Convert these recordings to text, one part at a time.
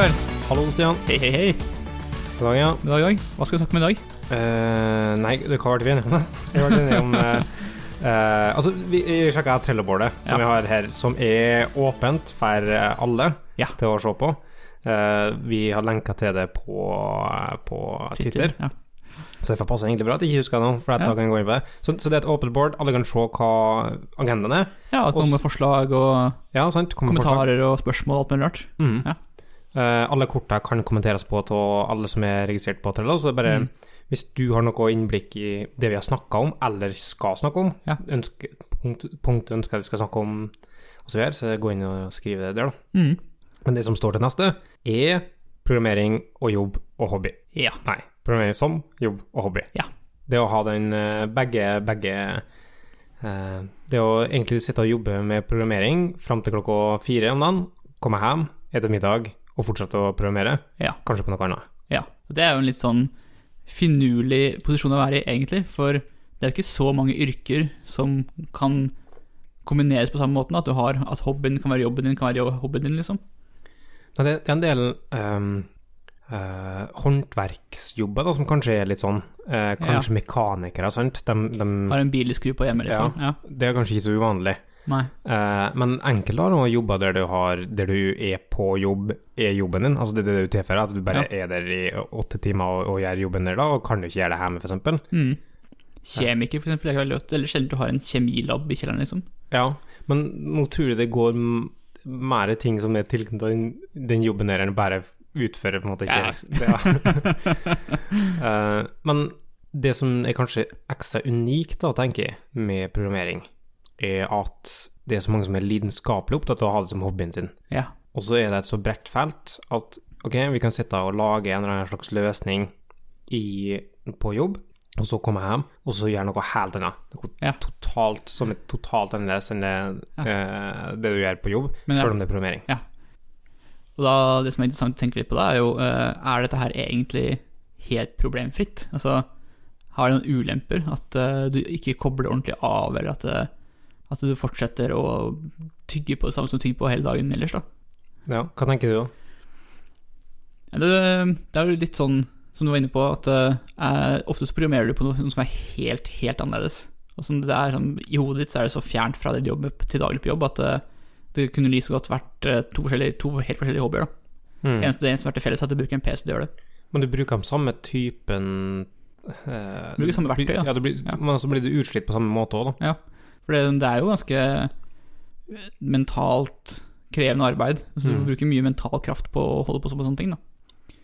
Rikard. Hallo, Stian. Hei, hei, hei. God dag, ja. God dag, dag. Hva skal vi snakke om i dag? Uh, nei, det hva ble vi enige om? Vi ble enige om uh, eh, Altså, vi sjekka trellebordet som Ja. vi har her, som er åpent for eh, alle Ja. til å se på. Eh, vi har lenka til det på, på Twitter, Ja. så det passer egentlig bra at jeg ikke husker noe. For at Ja. kan gå inn på det. Så, så det er et åpent board, alle kan se hva agendaen er. ja, at noen med forslag og Ja, sant? Kommer forslag. kommentarer og spørsmål og alt mulig rart. Mm. Ja. Eh, alle korta kan kommenteres på av alle som er registrert på Trello. Så det er bare Mm. hvis du har noe innblikk i det vi har snakka om, eller skal snakke om, Ja. ønske, punkt, punkt ønsker vi skal snakke om, og så gå inn og skrive det der, da. Mm. Men det som står til neste, er programmering og jobb og hobby. Ja. Nei, programmering som jobb og hobby. Ja. Det å ha den eh, begge, begge eh, Det å egentlig sitte og jobbe med programmering fram til klokka fire om dagen, komme hjem, spise middag og fortsette å programmere, Ja. kanskje på noe annet. ja. Det er jo en litt sånn finurlig posisjon å være i, egentlig. For det er jo ikke så mange yrker som kan kombineres på samme måten. At du har at hobbyen kan være jobben din, kan være hobbyen din, liksom. Nei, det, er en del um, uh, håndverksjobber da, som kanskje er litt sånn. Uh, kanskje mekanikere, sant. De, de, Har en bil de skrur på hjemme, liksom. Ja. det er kanskje ikke så uvanlig. Nei. Eh, men enkelte har noen jobber der du, har, der du er på jobb, er jobben din. Altså det det du tilfører, at du bare er der i åtte timer og, og gjør jobben der da, og kan du ikke gjøre det hjemme, f.eks. Mm. Kjemiker, eksempel, er veldig godt. Eller sjelden du har en kjemilab i kjelleren, liksom. Ja, men nå tror jeg det går mer ting som er tilknyttet den, den jobben der, enn bare utføre på en måte Ja. kjemisk. Ja. Eh, men det som er kanskje ekstra unikt, da, tenker jeg, med programmering, er at det er så mange som er lidenskapelig opptatt av å ha det som hobbyen sin. Ja. Og så er det et så bredt felt at ok, vi kan sitte og lage en eller annen slags løsning i, på jobb, og så komme hjem, og så gjøre noe helt annet. Noe Ja. totalt, som er totalt annerledes enn det, eh, det du gjør på jobb, Men selv om det er programmering. Og da, det som er interessant å tenke litt på da, er jo eh, Er dette her egentlig helt problemfritt? Altså, har det noen ulemper? At uh, du ikke kobler ordentlig av, eller at, eh, at du fortsetter å tygge på det samme som du tygger på hele dagen ellers, da? Ja, hva tenker du da? Det, det er jo litt sånn som du var inne på, at eh, ofte så programmerer du på noe, noe som er helt, helt annerledes. Og som det er sånn, I hodet ditt så er det så fjernt fra det du jobber til daglig på jobb at eh, det kunne like så godt vært eh, to, to helt forskjellige hobbyer. da. Mm. Eneste det eneste som vært til felles, er at du bruker en PC til å gjøre det. Men du bruker den samme typen eh, Bruker samme verktøy, ja. ja du blir, Ja. Men så blir du utslitt på samme måte òg, da. For det, det er jo ganske mentalt krevende arbeid. Altså, Mm. Du bruker mye mental kraft på å holde på med sånne ting. da.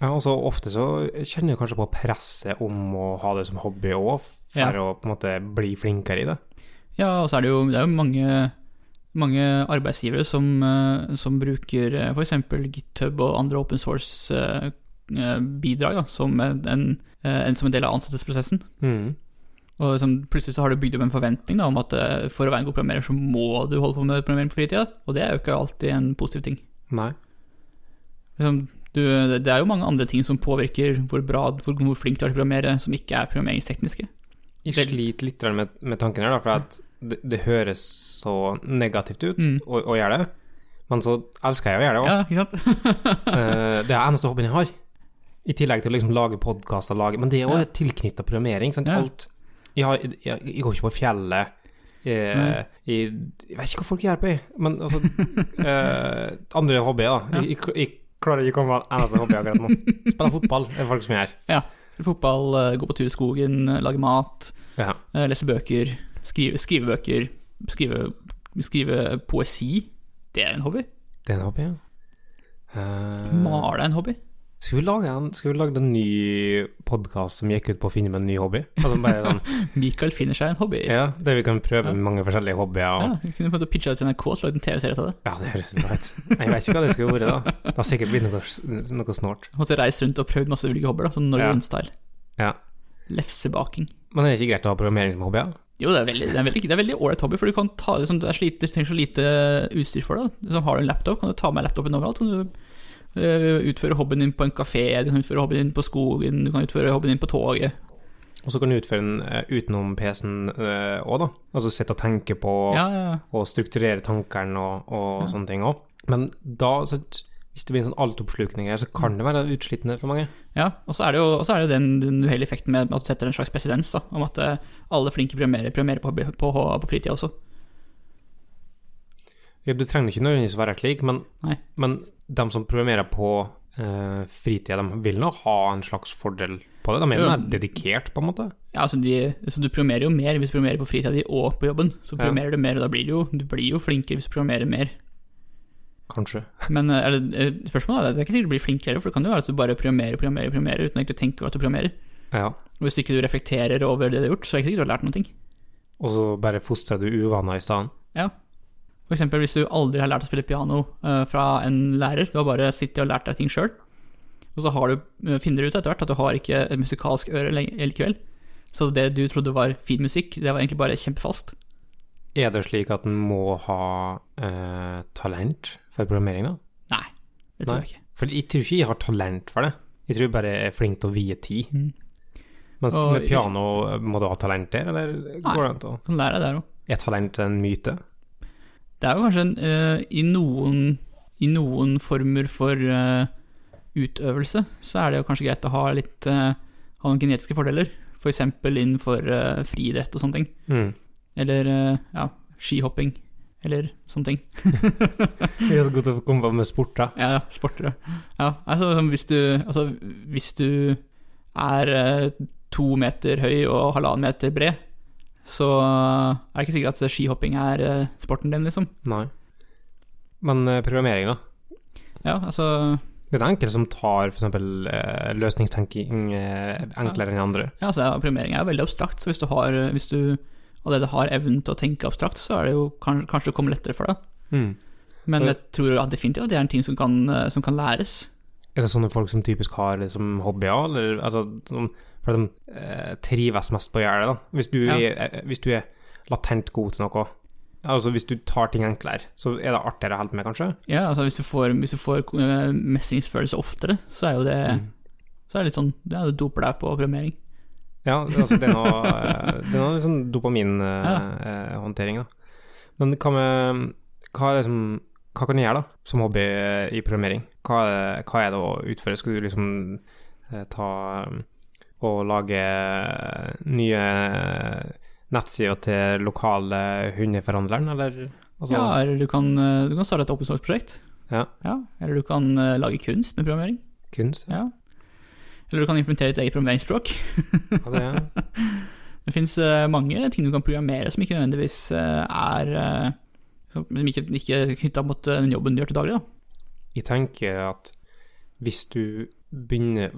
Ja, og så ofte så kjenner du kanskje på presset om å ha det som hobby òg, for Ja. å på en måte bli flinkere i det. Ja, og så er det jo, det er jo mange, mange arbeidsgivere som, eh, som bruker f.eks. GitHub og andre open source-bidrag som, en, en, som en del av ansettelsesprosessen. Mm. Og liksom, plutselig så har du bygd opp en forventning da, om at eh, for å være en god programmerer, så må du holde på med programmering på fritida. Og det er jo ikke alltid en positiv ting. Nei. Liksom, du, det er jo mange andre ting som påvirker hvor bra, hvor, hvor flink du er til å programmere, som ikke er programmeringstekniske. Jeg sliter litt med, med tanken her, da, for at det, det høres så negativt ut Mm. å, å gjøre det. Men så elsker jeg å gjøre det òg. Ja, sant? det er eneste hobbyen jeg har. I tillegg til å liksom lage podkaster, lage Men det er Ja. òg tilknytta programmering. Sant? Ja. Alt jeg, har, jeg, jeg går ikke på fjellet. Jeg, jeg, jeg vet ikke hva folk gjør på, jeg. Men altså eh, Andre hobbyer, da. Ja. Jeg, jeg, klarer ikke å komme på en eneste hobby akkurat nå. Spille fotball er folk som gjør. Ja. Fotball, eh, gå på tur i skogen, eh, lage mat, Ja. eh, lese bøker, skrive, skrive bøker, skrive, skrive poesi. Det er en hobby. Det er en hobby, ja. Uh... Male er en hobby. Skal, vi lage en, skal vi lage en ny podkast som gikk ut på å finne meg en ny hobby? Altså sånn Michael finner seg en hobby. Ja, Ja, der vi kan prøve Ja. mange forskjellige hobbyer. Og, Vi kunne prøvd å pitche det til NRK og lagd en TV-serie av det. ja, det høres bra ut. Jeg vet ikke hva det skulle vært, da. Det har sikkert blitt noe, noe snålt. Måtte reist rundt og prøvd masse ulike hobbyer, da, sånn Norge Ja. Ja. Lefsebaking. Men det er ikke greit å ha programmering som hobby? Ja? Jo, det er veldig det er veldig, det er veldig ålreit hobby, for du kan ta liksom, det er slite, du trenger så lite utstyr for det. Liksom, har du en laptop, kan du ta med laptopen overalt. Kan du utføre hobbyen din på en kafé, du kan utføre hobbyen din på skogen, du kan utføre hobbyen din på toget. Og så kan du utføre den eh, utenom PC-en òg, da. Altså sitte og tenke på Ja, ja, og strukturere tankene og, og Ja. sånne ting òg. Men da så, hvis det blir en sånn altoppslukning her, så kan det være utslittende for mange. Ja, og så er det jo, er det jo den, den uheldige effekten med at du setter en slags presedens, om at eh, alle flinke programmerer, programmerer på, på, på, på fritida også. Ja, du trenger ikke nødvendigvis være slik, men, men de som programmerer på eh, fritida, de vil nå ha en slags fordel på det. De er jo mer dedikert, på en måte. Ja, altså de, så du programmerer jo mer hvis du programmerer på fritida di og på jobben. Så Ja. programmerer du mer, og da blir du jo, du blir jo flinkere hvis du programmerer mer. Kanskje. Men er det, eh, spørsmålet er, det er ikke sikkert du blir flinkere, for det kan jo være at du bare programmerer, programmerer, programmerer uten egentlig å tenke over at du programmerer. Ja. Og hvis ikke du reflekterer over det du har gjort, så er det ikke sikkert du har lært noe. Og så bare fostrer du uvaner i stedet. Ja. For eksempel hvis du aldri har lært å spille piano eh, fra en lærer, du har bare sittet og lært deg ting sjøl, og så har du, eh, finner du ut etter hvert at du har ikke et musikalsk øre likevel. Så det du trodde var fin musikk, det var egentlig bare kjempefast. Er det slik at en må ha eh, talent for programmering, da? Nei, det tror Nei. jeg ikke. For jeg tror ikke jeg har talent for det. Jeg tror jeg bare er flink til å vie tid. Mm. Mens Og- med piano, må du ha talent der, eller går det an å lære det òg. Er talent en myte? Det er jo kanskje en, uh, i, noen, i noen former for uh, utøvelse, så er det jo kanskje greit å ha litt uh, ha noen genetiske fordeler. F.eks. innenfor uh, friidrett og sånne ting. Mm. Eller ja, skihopping. Eller sånne ting. Vi er så gode til å komme på med sport, da. Ja, ja, sportere. Ja, altså hvis du, altså, hvis du er to meter høy og halvannen meter bred, så er det ikke sikkert at skihopping er eh, sporten din, liksom. Nei. Men eh, programmering, da? Ja, altså Det er enkelte som tar f.eks. Uh, løsningstenking eh, enklere enn andre. Ja, altså, programmering er jo veldig abstrakt, så hvis du, har, hvis du allerede har evnen til å tenke abstrakt, så er det jo kanskje, kanskje det kommer lettere for deg. Mm. Men jeg tror at definitivt at det er en ting som kan, eh, som kan læres. Er det sånne folk som typisk har det som hobbyer, eller altså som, For de eh, trives mest på å gjøre det, da. Hvis du, Ja. er, eh, hvis du er latent god til noe, altså hvis du tar ting enklere, så er det artigere å holde med, kanskje? Ja, altså hvis du får, hvis du får eh, mestringsfølelse oftere, så er jo det, Mm. så er det litt sånn Ja, du doper deg på programmering. Ja, det- altså det er noe, eh, det er noe liksom dopaminhåndtering, da. Men hva med hva, er liksom, hva kan du gjøre, da, som hobby i programmering? Hva er, det- hva er det å utføre? Skal du liksom ta og lage nye nettsider til lokale hundeforhandleren, eller? Altså, ja, eller du kan, eh, du kan starte et open source-prosjekt. Ja. Eller du kan eh, lage kunst med programmering. kunst? Ja. Eller du kan implementere et eget programmeringsspråk. Ja. Det fins mange ting du kan programmere som ikke nødvendigvis eh, er eh, Som ikke, ikke er knytta mot eh, den jobben du gjør til daglig. da. Jeg tenker at hvis du begynner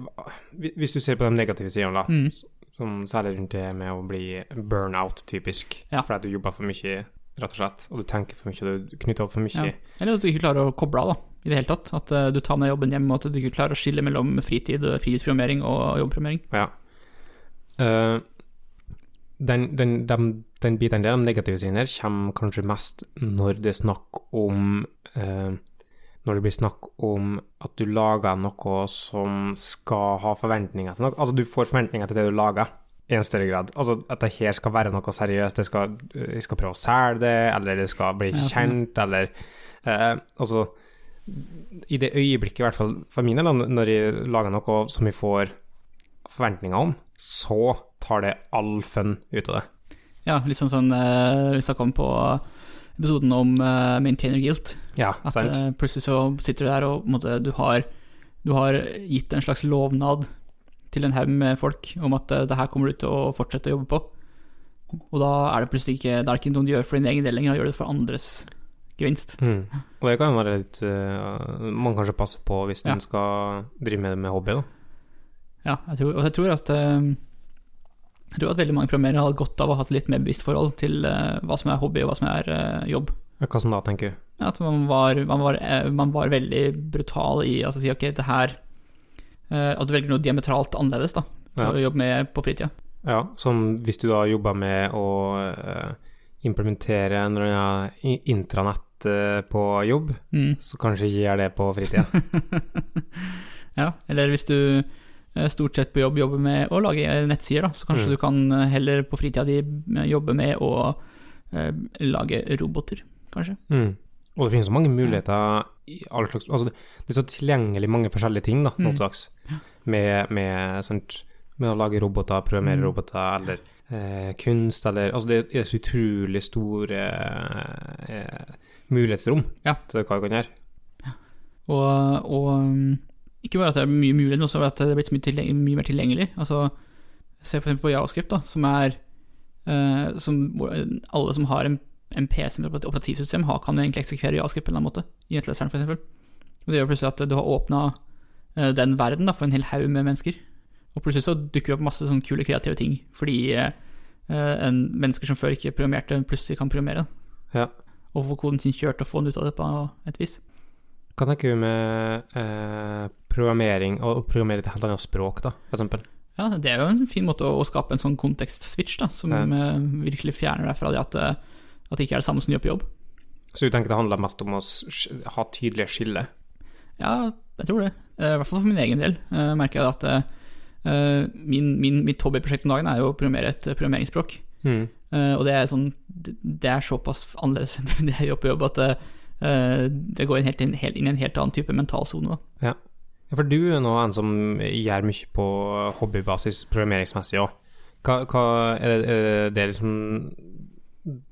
Hvis du ser på de negative sidene, da, Mm. som særlig rundt det med å bli burnout, typisk, Ja. fordi du jobber for mye, rett og slett, og du tenker for mye, og du knytter opp for mye. Ja. Eller at du ikke klarer å koble av, da, i det hele tatt. At uh, du tar med jobben hjem, og at du ikke klarer å skille mellom fritid, fritidsprogrammering og jobbprogrammering. Ja. Uh, den, den, den, den biten der, de negative sidene her, kommer kanskje mest når det er snakk om eh, Når det blir snakk om at du lager noe som skal ha forventninger til noe. Altså, du får forventninger til det du lager, i en større grad. Altså, at det her skal være noe seriøst. Det skal, jeg skal prøve å selge det, eller det skal bli kjent, eller eh, Altså i det øyeblikket, i hvert fall for min del, når jeg lager noe som jeg får forventninger om, så tar det all fun ut av det. Ja, litt sånn sånn eh, vi snakka om på episoden om uh, maintainer guilt. Ja, At eh, plutselig så sitter du der og måte, du, har, du har gitt en slags lovnad til en haug med folk om at uh, det her kommer du til å fortsette å jobbe på. Og da er det plutselig ikke, det er ikke noe du gjør for din egen del lenger, da gjør du det for andres gevinst. Mm. Og det kan være litt uh, Man kanskje passer på hvis Ja. en skal drive med det med hobby, da. Ja, jeg tror, og jeg tror at eh, jeg tror at veldig mange programmerere hadde godt av å ha et litt mer bevisst forhold til eh, hva som er hobby og hva som er eh, jobb. Hva som da, tenker du? Ja, At man var, man, var, eh, man var veldig brutal i altså, si ok, det her At du velger noe diametralt annerledes da, til Ja. å jobbe med på fritida. Ja, som hvis du da jobber med å implementere en eller annen intranett på jobb, Mm. så kanskje ikke gjør det på fritida. Ja, eller hvis du stort sett på jobb jobber med å lage nettsider, da, så kanskje Mm. du kan eh, heller på fritida di eh, jobbe med å eh, lage roboter, kanskje. Mm. Og det finnes så mange muligheter i all slags Altså, det, det er så tilgjengelig mange forskjellige ting, da, nå Mm. til dags. Med, med, sånt, med å lage roboter, programmere Mm. roboter, eller eh, kunst, eller Altså, det er så utrolig store eh, mulighetsrom Ja. til hva vi kan gjøre. Og, og um, ikke bare at det er mye mulig, men også at det er blitt mye, mye mer tilgjengelig. Altså, se eksempel på Javascript, da, som er uh, som, Alle som har en, en PC med et operativsystem, har, kan jo egentlig eksekvere Javascript på en eller annen måte, i nettleseren f.eks. Og det gjør plutselig at du har åpna den verden da, for en hel haug med mennesker. Og plutselig så dukker det opp masse sånn kule kreative ting, fordi uh, en, mennesker som før ikke programmerte, plutselig kan programmere. Ja. Og få koden sin kjørt og få den ut av det på et vis. Kan jeg du med eh, programmering, og programmere et helt annet språk, da, eksempel? Ja, det er jo en fin måte å, skape en sånn kontekst-switch, da, som Ja. eh, virkelig fjerner deg fra det at, eh, at det ikke er det samme som du gjør på jobb. Så du tenker det handler mest om å ha tydelige skiller? Ja, jeg tror det. Eh, I hvert fall for min egen del jeg merker jeg at min, min, mitt hobbyprosjekt om dagen er jo å programmere et programmeringsspråk. Mm. Og det er sånn Det det er såpass annerledes enn det jeg gjør på jobb, at eh, det går helt inn, helt, inn i en helt annen type mentalsone. da. Ja, for du er nå en som gjør mye på hobbybasis programmeringsmessig òg. Hva, hva er, det, er det liksom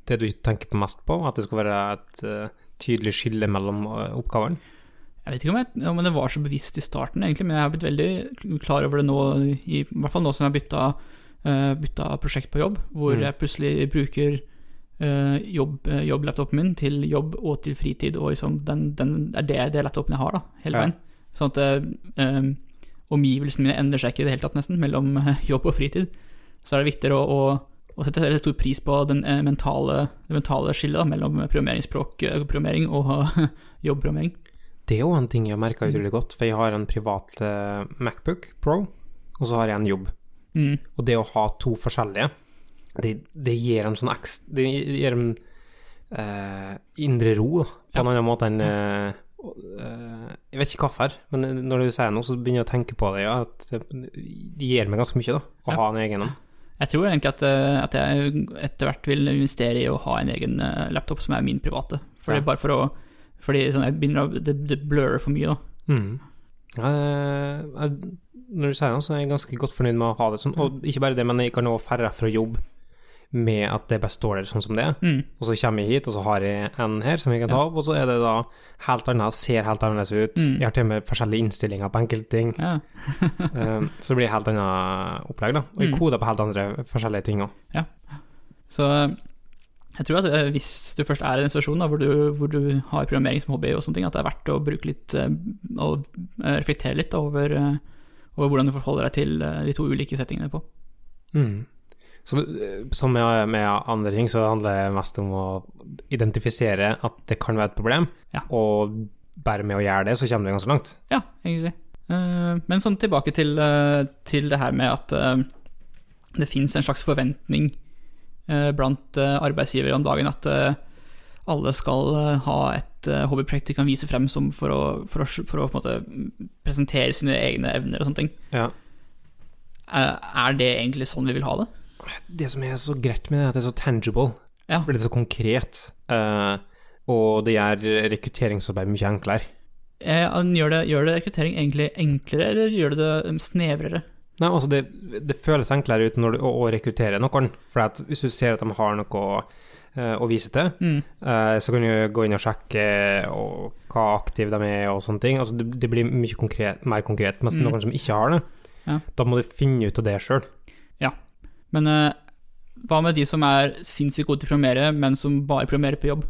det du tenker på mest på? At det skal være et eh, tydelig skille mellom eh, oppgavene? Jeg vet ikke om, jeg, om det var så bevisst i starten, egentlig, men jeg har blitt veldig klar over det nå, i, i hvert fall nå som jeg har bytta, uh, bytta prosjekt på jobb, hvor Mm. jeg plutselig bruker uh, jobb, eh, jobblaptopen min til jobb og til fritid, og liksom den, den er det, det laptopen jeg har, da, hele Ja. Sånn at eh, eh, omgivelsene mine endrer seg ikke i det hele tatt, nesten, mellom eh, jobb og fritid. Så er det viktigere å, å, å sette stor pris på den eh, mentale, det mentale skillet da, mellom programmeringsspråk, eh, programmering og jobbprogrammering. Det er jo en ting jeg har merka utrolig godt, for jeg har en privat Macbook Pro, og så har jeg en jobb. Mm. Og det å ha to forskjellige, det, det gir en sånn ekstra Det gir dem eh, indre ro, da, på en annen måte enn eh, Jeg vet ikke hvorfor, men når du sier noe, så begynner jeg å tenke på det, ja, at det, gir meg ganske mye, da, å Ja. ha en egen en. Jeg tror egentlig at, eh, at jeg etter hvert vil investere i å ha en egen eh, laptop som er min private. Fordi Ja. Bare for å Fordi sånn, jeg begynner å, det, det blører for mye, da. Mm. Eh, jeg- når du sier det, så er jeg ganske godt fornøyd med å ha det sånn. Og ikke bare det, men jeg kan også færre fra jobb med at det bare står der sånn som det er. Mm. Og så kommer jeg hit, og så har jeg en her som jeg kan ta opp, og så er det da helt annet, ser helt annerledes ut. Mm. Jeg har til og med forskjellige innstillinger på enkelte ting. Ja. Um, så det blir helt annet opplegg, da. Og jeg Mm. koder på helt andre forskjellige ting òg. Så eh, jeg tror at eh, hvis du først er i en situasjon da, hvor, du, hvor du har programmering som hobby, og sånne ting, at det er verdt å bruke litt eh, og eh, reflektere litt da, over, eh, over hvordan du forholder deg til eh, de to ulike settingene på. Mm. Så eh, som med, med andre ting, så handler det mest om å identifisere at det kan være et problem, Ja. og bare med å gjøre det, så kommer du ganske langt. Ja, egentlig. Eh, Men sånn tilbake til, eh, til det her med at det fins en slags forventning blant arbeidsgivere om dagen at alle skal ha et hobbyprosjekt de kan vise frem som for å, for å, for å presentere sine egne evner og sånne ting. Ja. Er det egentlig sånn vi vil ha det? Det som er så greit med det, er at det er så tangible. Ja. Det blir så konkret. Uh, og det gjør rekrutteringsarbeid mye enklere. Eh, Gjør det, gjør det rekruttering egentlig enklere, eller gjør det det um, snevrere? Nei, altså det, det føles enklere ut når du, å, å rekruttere noen. For at hvis du ser at de har noe å, eh, å vise til, Mm. eh, så kan du gå inn og sjekke og, hva aktive de er og sånne ting. Altså det, det blir mye konkret, mer konkret. Mens Mm. noen som ikke har det, Ja. da må du finne ut av det sjøl. Men eh, hva med de som er sinnssykt gode til å programmere, men som bare programmerer på jobb?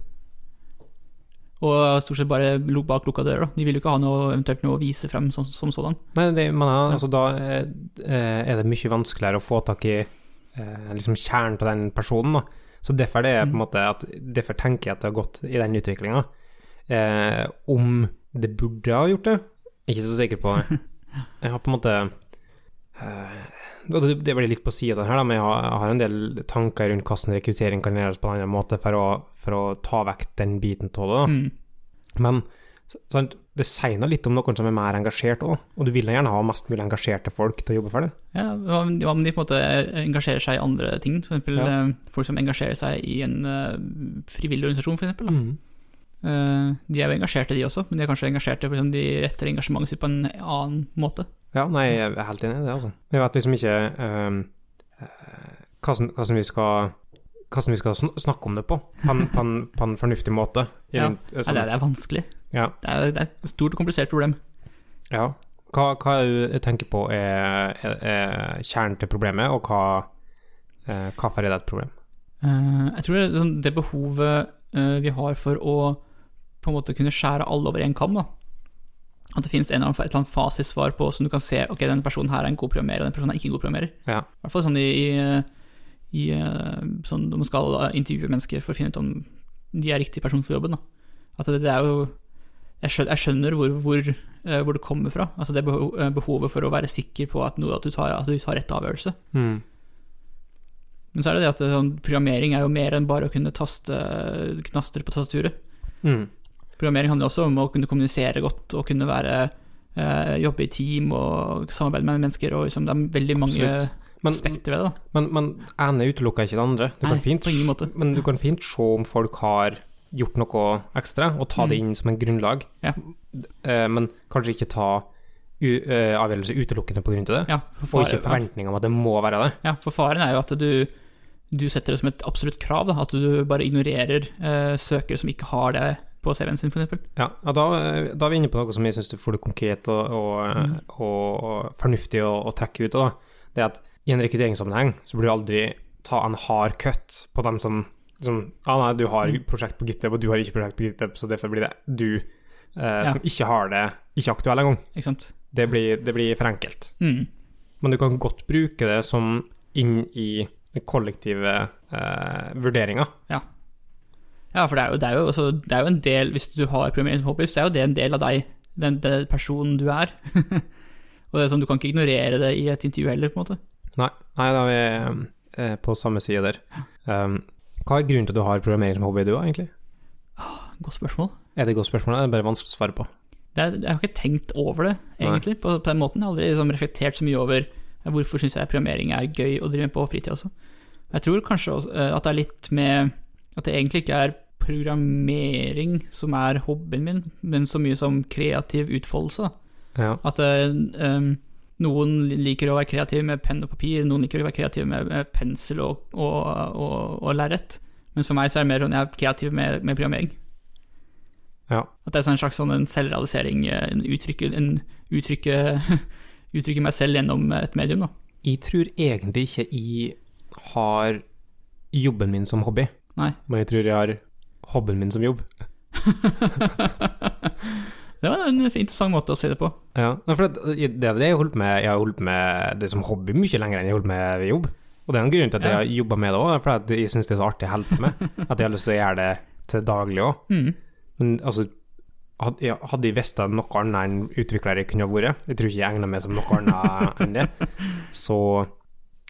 Og stort sett bare bak lukka dører, da. De vil jo ikke ha noe, eventuelt noe å vise frem som, som sådan. Nei, det, Ja. altså, da er, er det mye vanskeligere å få tak i eh, liksom kjernen til den personen. Da. Så derfor, det er på en Mm. måte at, derfor tenker jeg at det har gått i den utviklinga. Eh, om det burde ha gjort det, ikke så sikker på. Jeg har på en måte eh, det, det blir litt på sida her, da, men jeg har, jeg har en del tanker rundt hvordan rekruttering kan gjøres på en annen måte for å, for å ta vekk den biten av det. Mm. Men sant, det sier noe litt om noen som er mer engasjert òg, og du vil gjerne ha mest mulig engasjerte folk til å jobbe for det. Ja, om de på en måte engasjerer seg i andre ting? Eksempel Ja. eh, folk som engasjerer seg i en eh, frivillig organisasjon, eksempel. Mm. Eh, de er jo engasjerte, de også, men de er kanskje engasjerte liksom, De retter engasjementet sitt på en annen måte. Ja, nei, jeg er helt enig i det, altså. Jeg vet liksom ikke um, eh, hva som vi skal hvordan, vi skal snakke om det på, på en, på en, på en fornuftig måte. I Ja. den- sånn- det, er- det er vanskelig. ja. Det er, det er et stort og komplisert problem. ja. Hva, hva du tenker på er, er, er kjernen til problemet, og hva, eh, hvorfor er det et problem? Uh, jeg tror det, sånn, det behovet uh, vi har for å på en måte kunne skjære alle over én kam, da. At det finnes en eller annen, et eller annet fasitsvar på som du kan se ok, denne personen her er en god programmerer, og denne personen er ikke en god programmerer. Ja. I hvert fall sånn i, i, eh, sånn når man skal intervjue mennesker for å finne ut om de er riktig person for jobben. Da. At det, det er jo Jeg skjønner, jeg skjønner hvor, hvor, eh, hvor det kommer fra. Altså det eh, behovet for å være sikker på at, noe, at, du, tar, at du tar rett avgjørelse. Mm. Men så er det det at sånn, programmering er jo mer enn bare å kunne taste knaster på tastaturet. Mm. Programmering handler også om å kunne kommunisere godt og kunne være eh, jobbe i team og samarbeide med mennesker. Og liksom, det er veldig mange Absolutt. Men, aspekter ved det. da. men, men ene utelukker ikke det andre. Du Nei, kan fint. Men du kan fint se om folk har gjort noe ekstra, og ta det Mm. inn som en grunnlag. Ja. Eh, men kanskje ikke ta eh, avgjørelse utelukkende til det. Ja, for, Og ikke forventning om at det må være det. ja, for faren er jo at du, du setter det som et absolutt krav. Da, at du bare ignorerer eh, søkere som ikke har det på CV-en sin, f.eks. Ja, ja da, da er vi inne på noe som jeg syns du får det konkret og, og, Mm. og, og fornuftig å, trekke ut. Da. Det er at i en rekrutteringssammenheng så burde du aldri ta en hard cut på dem som, som ah, nei, du har Mm. prosjekt på GitHub, og du har ikke prosjekt på GitHub, så derfor blir det du eh, Ja. som ikke har det, ikke aktuell engang. Ikke sant? Det blir, det blir for enkelt. mm. Men du kan godt bruke det som inn i den kollektive eh, vurderinga. Ja, for det er, jo, det, er jo, også, det er jo en del Hvis du har programmering som hobby, så er jo det en del av deg, den, den personen du er. og det er sånn, Du kan ikke ignorere det i et intervju heller, på en måte. Nei, nei da er vi eh, på samme side der. Um, hva er grunnen til at du har programmering som hobby, du, egentlig? Godt spørsmål. Er det et godt spørsmål, eller er det bare vanskelig å svare på? Det er, jeg har ikke tenkt over det, egentlig, på, på den måten. Jeg har aldri liksom, reflektert så mye over ja, hvorfor syns jeg programmering er gøy å drive med på fritida også. Jeg tror kanskje også, eh, at det er litt med At det egentlig ikke er programmering som er hobbyen min, men så mye som kreativ utfoldelse. Ja. At um, noen liker å være kreativ med penn og papir, noen liker å være kreativ med, med pensel og, og, og, og lerret. Mens for meg så er det mer sånn jeg er kreativ med, med programmering. ja. At det er sånn en slags sånn en selvrealisering, eh, en uttrykke, en uttrykke, uttrykke meg selv gjennom et medium, da. Jeg tror egentlig ikke jeg har jobben min som hobby, Nei. men jeg tror jeg har hobbyen min som jobb. Det var en interessant måte å se det på. Ja, for det, det er det jeg har holdt med. Jeg har holdt med det som hobby mye lenger enn jeg har holdt med jobb. Og det er en grunn til at jeg har jobba med det òg, for jeg syns det er så artig å holde på med. At jeg har lyst til å gjøre det til daglig òg. Mm. Men altså, hadde jeg visst noe annet enn utvikler jeg kunne ha vært, jeg tror ikke jeg egner meg som noe annet enn det, så,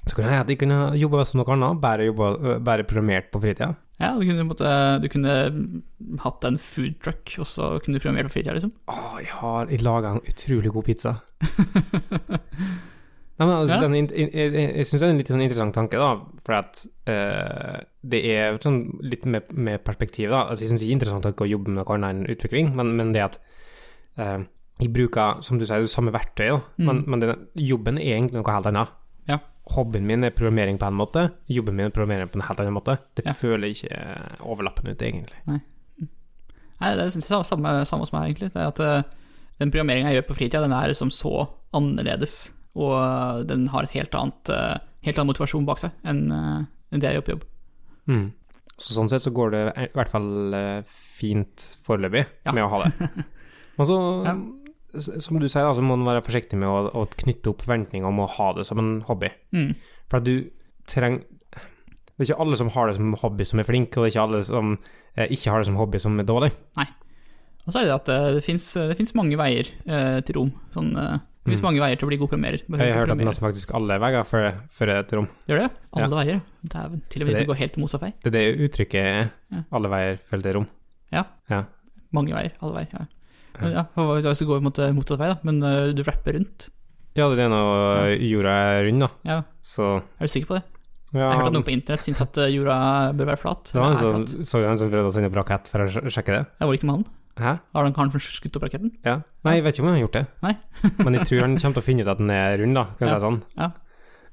så kunne jeg jeg kunne jobba som noe annet, bare, jobba- øh, bare programmert på fritida. Ja, du kunne, måtte, du kunne hatt en food truck, og så kunne du programmert på fritida, liksom. Å, jeg har Jeg laga en utrolig god pizza. Nei, men altså, Ja. den, jeg jeg, jeg syns det er en litt sånn interessant tanke, da, for at uh, det er sånn litt med, med perspektiv, da. Altså, jeg syns det er interessant å jobbe med noe annet enn utvikling, men, men det at uh, jeg bruker, som du sier, det samme verktøy, Mm. men, men det, jobben er egentlig noe helt annet. Ja. Hobbyen min er programmering på en måte, jobben min er programmering på en helt annen måte. Det Ja. føler ikke overlappende ut, egentlig. Nei, det er det samme, samme som meg, egentlig. Det er at eh, den programmeringa jeg gjør på fritida, den er liksom så annerledes, og eh, den har et helt annet, eh, helt annen motivasjon bak seg enn eh, det jeg gjør på jobb. Mm. Så sånn sett så går det i hvert fall eh, fint foreløpig Ja. med å ha det. Men så, Ja. Som du sier, så må man være forsiktig med å, å knytte opp forventninger om å ha det som en hobby. Mm. For at du trenger Det er ikke alle som har det som hobby som er flinke, og det er ikke alle som eh, ikke har det som hobby som er dårlig. Nei. Og så er det at eh, det fins, det finnes mange veier eh, til rom. Sånn, eh, det fins Mm. mange veier til å bli god programmerer. Jeg har hørt at nesten faktisk alle veier fører til rom. Gjør det? Alle Ja. veier? Dæven. Til og med hvis du går helt motsatt vei. Det er det uttrykket. Alle veier fører til rom. Ja, Mange veier. Alle veier. Ja. Men, ja, hvis du går mot eh, motsatt vei, da, men uh, du rapper rundt. Ja, det er når jorda er rund, da. Ja, Så er du sikker på det? Ja, Jeg har hørt at noen på internett syns at eh, jorda bør være flat. en er som, flat. så du han som prøvde å sende opp rakett for å sjekke det? Jeg var ikke med han. Hæ? Har den karen skutt opp raketten? Ja. Nei, jeg vet ikke om han har gjort det. Nei. Men jeg tror han kommer til å finne ut at den er rund, da. Kanskje Ja. sånn. Ja.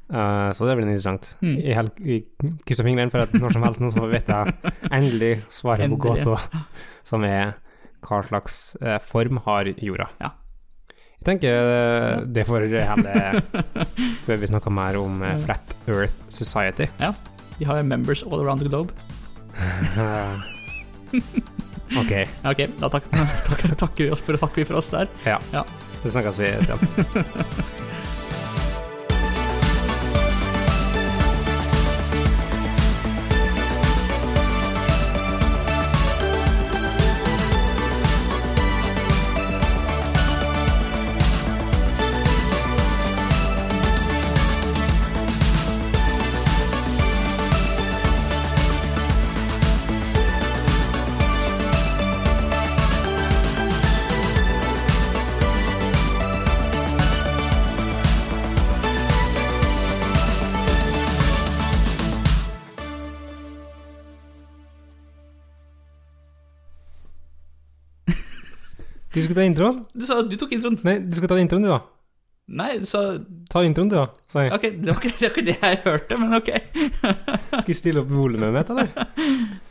Uh, så det blir interessant. Mm. Jeg, hel- jeg krysser fingrene for at når som helst noen som vet jeg endelig svaret på gåta, som er hva slags eh, form har jorda. Ja. Jeg tenker eh, det får heller før vi snakker mer om eh, Flat Earth Society. Ja. De har members all around the globe. ok, ok, da takker, takker, takker vi oss for, takker vi for oss der. Ja, det snakkes vi, Stian. Du skulle ta introen? Du sa du tok introen. Nei, du skal ta introen, du, da. Nei, du sa Ta introen, du, da. sa jeg. Ok, det var ikke det, var ikke det jeg hørte, men ok. Skal vi stille opp volumet mitt, eller?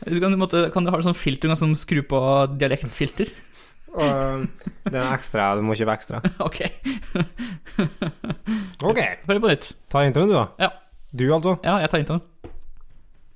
Så kan, du måtte, kan du ha sånn filter, som skru på dialektfilter? Og det er ekstra, du må kjøpe ekstra. Ok, Ok, prøv på nytt. ta introen, du, da. Ja. Du, altså. Ja, jeg tar introen.